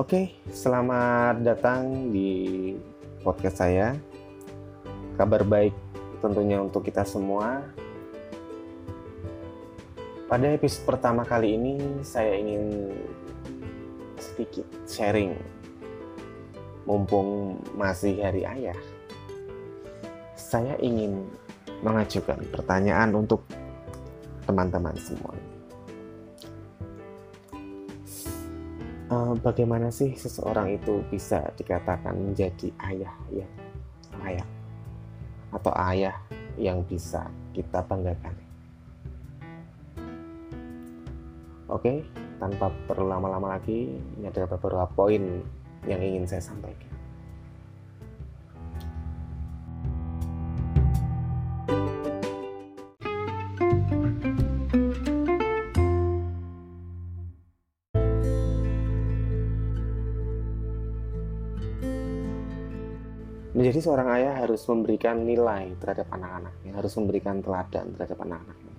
Oke, selamat datang di podcast saya. Kabar baik tentunya untuk kita semua. Pada episode pertama kali ini, saya ingin sedikit sharing. Mumpung masih hari ayah, saya ingin mengajukan pertanyaan untuk teman-teman semua. Bagaimana sih seseorang itu bisa dikatakan menjadi ayah yang layak atau ayah yang bisa kita banggakan. Oke, tanpa perlu lama-lama lagi, ini ada beberapa poin yang ingin saya sampaikan. Menjadi seorang ayah harus memberikan nilai terhadap anak-anaknya, harus memberikan teladan terhadap anak-anaknya.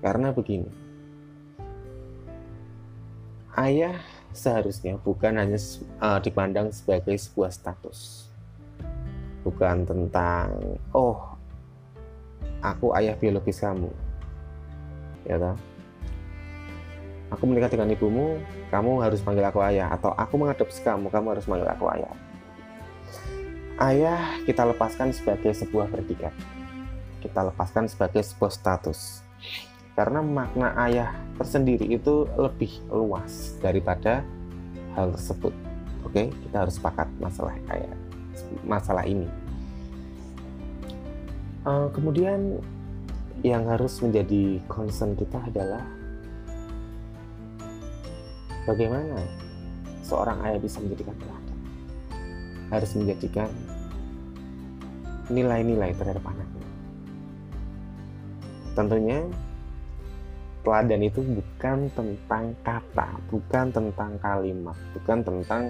Karena begini, ayah seharusnya bukan hanya uh, dipandang sebagai sebuah status, bukan tentang oh aku ayah biologis kamu, ya toh? Aku menikah dengan ibumu, kamu harus panggil aku ayah, atau aku mengadopsi kamu, kamu harus panggil aku ayah ayah kita lepaskan sebagai sebuah predikat. Kita lepaskan sebagai sebuah status. Karena makna ayah tersendiri itu lebih luas daripada hal tersebut. Oke, kita harus sepakat masalah ayah, masalah ini. Uh, kemudian yang harus menjadi concern kita adalah bagaimana seorang ayah bisa menjadikan teladan harus menjadikan nilai-nilai terhadap anaknya. Tentunya teladan itu bukan tentang kata, bukan tentang kalimat, bukan tentang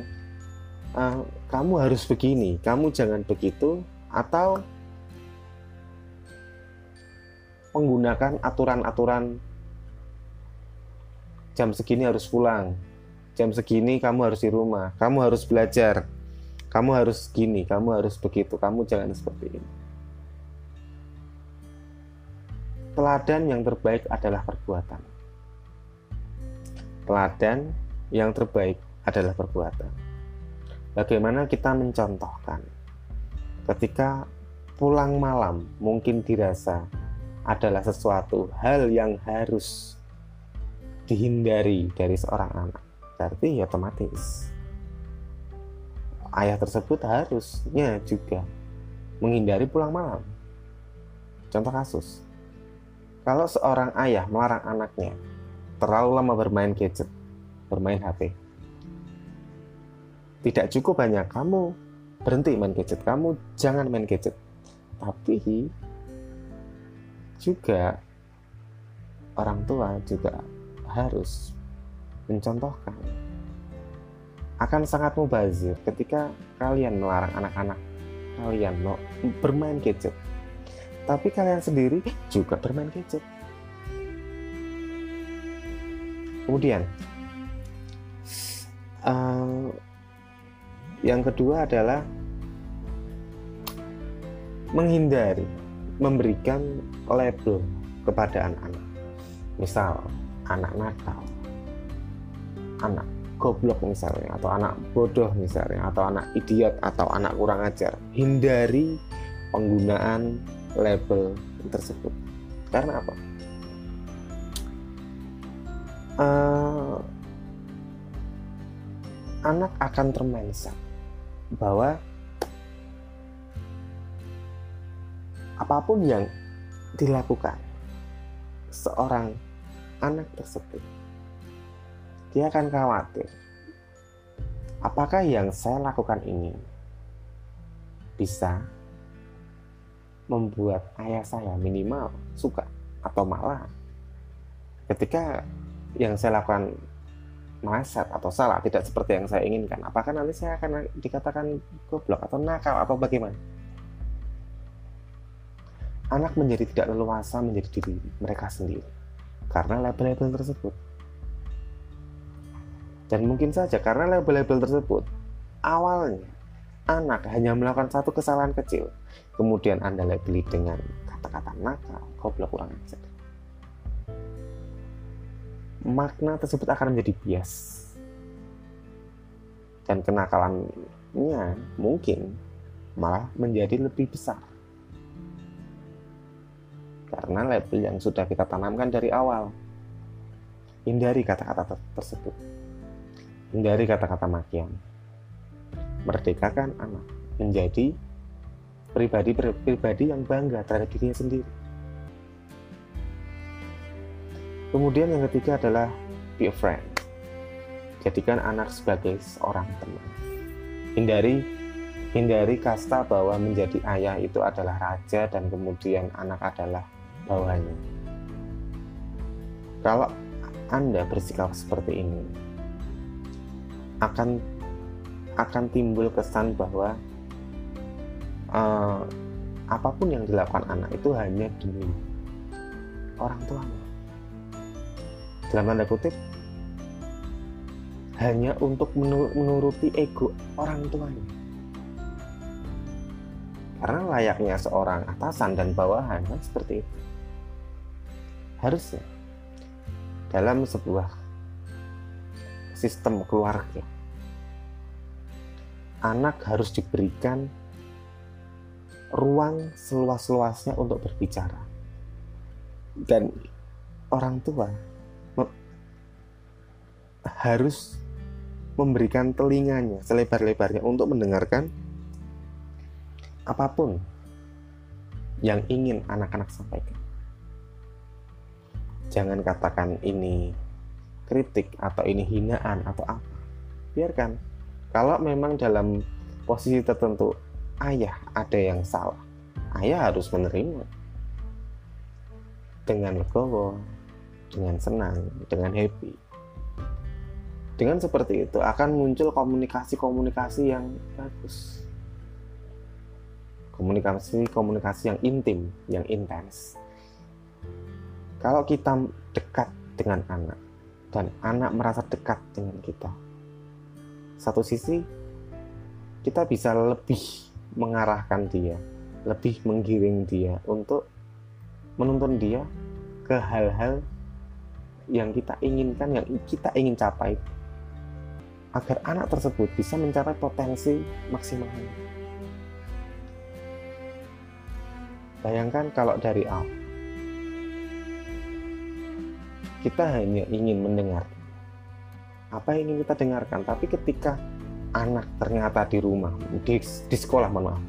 uh, kamu harus begini, kamu jangan begitu, atau menggunakan aturan-aturan jam segini harus pulang, jam segini kamu harus di rumah, kamu harus belajar, kamu harus gini, kamu harus begitu, kamu jangan seperti ini. Teladan yang terbaik adalah perbuatan. Teladan yang terbaik adalah perbuatan. Bagaimana kita mencontohkan ketika pulang malam mungkin dirasa adalah sesuatu hal yang harus dihindari dari seorang anak. Berarti ya otomatis ayah tersebut harusnya juga menghindari pulang malam. Contoh kasus, kalau seorang ayah melarang anaknya terlalu lama bermain gadget, bermain HP, tidak cukup hanya kamu berhenti main gadget, kamu jangan main gadget, tapi juga orang tua juga harus mencontohkan akan sangat mubazir ketika kalian melarang anak-anak kalian mau bermain gadget. Tapi kalian sendiri juga bermain gadget. Kemudian, uh, yang kedua adalah menghindari memberikan label kepada anak-anak. Misal, anak nakal, anak goblok misalnya atau anak bodoh misalnya atau anak idiot atau anak kurang ajar hindari penggunaan label tersebut. Karena apa? Uh, anak akan termindset bahwa apa pun yang dilakukan seorang anak tersebut dia akan khawatir. Apakah yang saya lakukan ini bisa membuat ayah saya minimal suka atau malah? Ketika yang saya lakukan meleset atau salah tidak seperti yang saya inginkan apakah nanti saya akan dikatakan goblok atau nakal atau bagaimana? Anak menjadi tidak leluasa menjadi diri mereka sendiri karena label-label tersebut Dan mungkin saja karena label-label tersebut, awalnya anak hanya melakukan satu kesalahan kecil, kemudian Anda labeli dengan kata-kata nakal, goblok kurang ajar. Makna tersebut akan menjadi bias. Dan kenakalannya mungkin malah menjadi lebih besar. Karena label yang sudah kita tanamkan dari awal. Hindari kata-kata tersebut Hindari kata-kata makian. Merdekakan anak menjadi pribadi-pribadi yang bangga terhadap dirinya sendiri. Kemudian yang ketiga adalah be a friend. Jadikan anak sebagai seorang teman. Hindari hindari kasta bahwa menjadi ayah itu adalah raja dan kemudian anak adalah bawahannya. Kalau Anda bersikap seperti ini, akan akan timbul kesan bahwa uh, apa pun yang dilakukan anak itu hanya demi orang tuanya. Dalam tanda kutip, hanya untuk menuruti ego orang tuanya. Karena layaknya seorang atasan dan bawahan kan seperti itu. Harusnya dalam sebuah sistem keluarga. Anak harus diberikan ruang seluas-luasnya untuk berbicara. Dan orang tua harus memberikan telinganya selebar-lebarnya untuk mendengarkan apa pun yang ingin anak-anak sampaikan. Jangan katakan ini kritik atau ini hinaan atau apa. Biarkan. Kalau memang dalam posisi tertentu ayah ada yang salah ayah harus menerima. Dengan legowo dengan senang dengan happy. Dengan seperti itu akan muncul komunikasi-komunikasi yang bagus. Komunikasi-komunikasi yang intim yang intens. Kalau kita dekat dengan anak dan anak merasa dekat dengan kita. Satu sisi, kita bisa lebih mengarahkan dia, lebih menggiring dia untuk menuntun dia ke hal-hal yang kita inginkan, yang kita ingin capai, agar anak tersebut bisa mencapai potensi maksimalnya. Bayangkan kalau dari awal kita hanya ingin mendengar. Apa yang ingin kita dengarkan? Tapi ketika anak ternyata di rumah di, di sekolah mohon maaf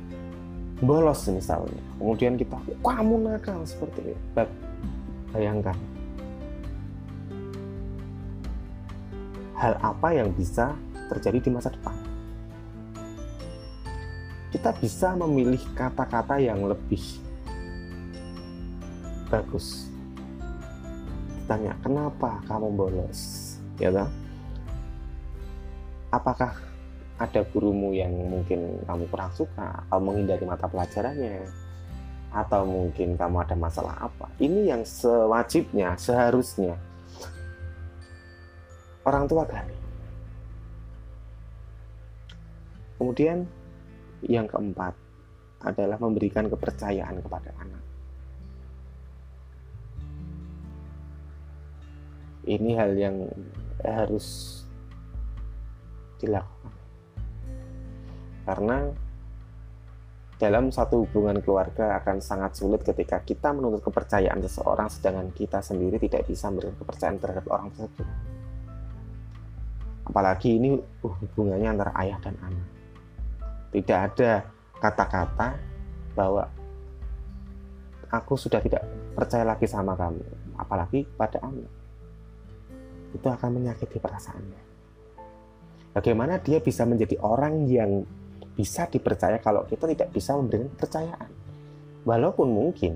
bolos misalnya kemudian kita kamu nakal seperti itu. Bayangkan. Hal apa yang bisa terjadi di masa depan? Kita bisa memilih kata-kata yang lebih bagus ditanya kenapa kamu bolos? Ya kan apakah ada gurumu yang mungkin kamu kurang suka atau menghindari mata pelajarannya? Atau mungkin kamu ada masalah apa? Ini yang sewajibnya seharusnya. Orang tua gali. Kemudian yang keempat adalah memberikan kepercayaan kepada anak ini hal yang harus dilakukan. Karena dalam satu hubungan keluarga akan sangat sulit ketika kita menuntut kepercayaan seseorang sedangkan kita sendiri tidak bisa memberikan kepercayaan terhadap orang tersebut. Apalagi ini hubungannya antara ayah dan anak. Tidak ada kata-kata bahwa aku sudah tidak percaya lagi sama kamu apalagi pada anak itu akan menyakiti perasaannya. Bagaimana dia bisa menjadi orang yang bisa dipercaya kalau kita tidak bisa memberikan kepercayaan? Walaupun mungkin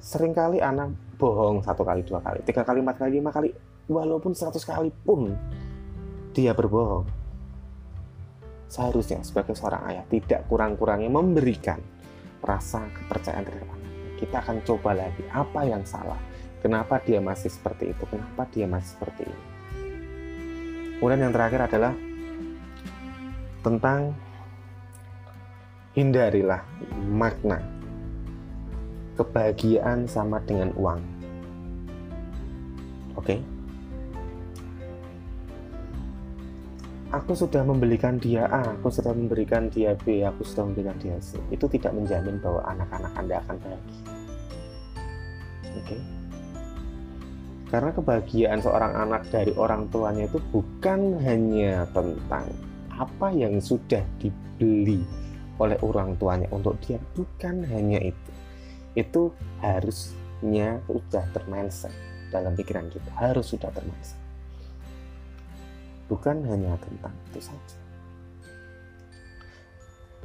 sering kali anak bohong satu kali, dua kali, tiga kali, empat kali, lima kali, walaupun seratus kali pun dia berbohong. Seharusnya sebagai seorang ayah tidak kurang-kurangnya memberikan rasa kepercayaan terhadap anak. Kita akan coba lagi apa yang salah, Kenapa dia masih seperti itu? Kenapa dia masih seperti ini? kemudian yang terakhir adalah tentang hindarilah makna kebahagiaan sama dengan uang. Oke. Okay? Aku sudah membelikan dia A, aku sudah memberikan dia B, aku sudah memberikan dia C. Itu tidak menjamin bahwa anak-anak Anda akan bahagia. Oke. Okay? Karena kebahagiaan seorang anak dari orang tuanya itu bukan hanya tentang apa yang sudah dibeli oleh orang tuanya untuk dia, bukan hanya itu. Itu harusnya sudah termindset dalam pikiran kita, harus sudah termindset bukan hanya tentang itu saja.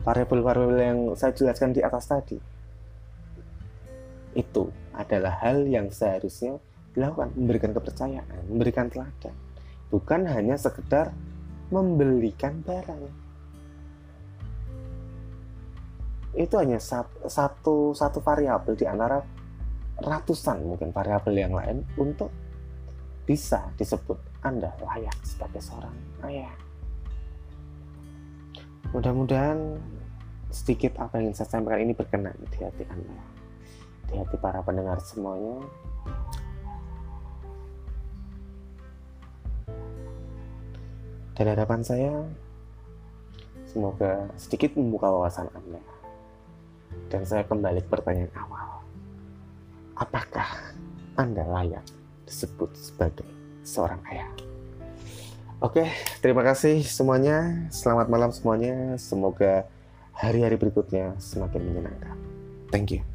Variabel-variabel yang saya jelaskan di atas tadi itu adalah hal yang seharusnya dilakukan, memberikan kepercayaan, memberikan teladan, bukan hanya sekedar membelikan barang. Itu hanya satu satu variabel di antara ratusan mungkin variabel yang lain untuk bisa disebut Anda layak sebagai seorang ayah. Mudah-mudahan sedikit apa yang saya sampaikan ini berkenan di hati Anda, di hati para pendengar semuanya. Dan harapan saya, semoga sedikit membuka wawasan Anda. Dan saya kembali ke pertanyaan awal. Apakah Anda layak disebut sebagai seorang ayah. Oke, terima kasih semuanya. Selamat malam semuanya. Semoga hari-hari berikutnya semakin menyenangkan. Thank you.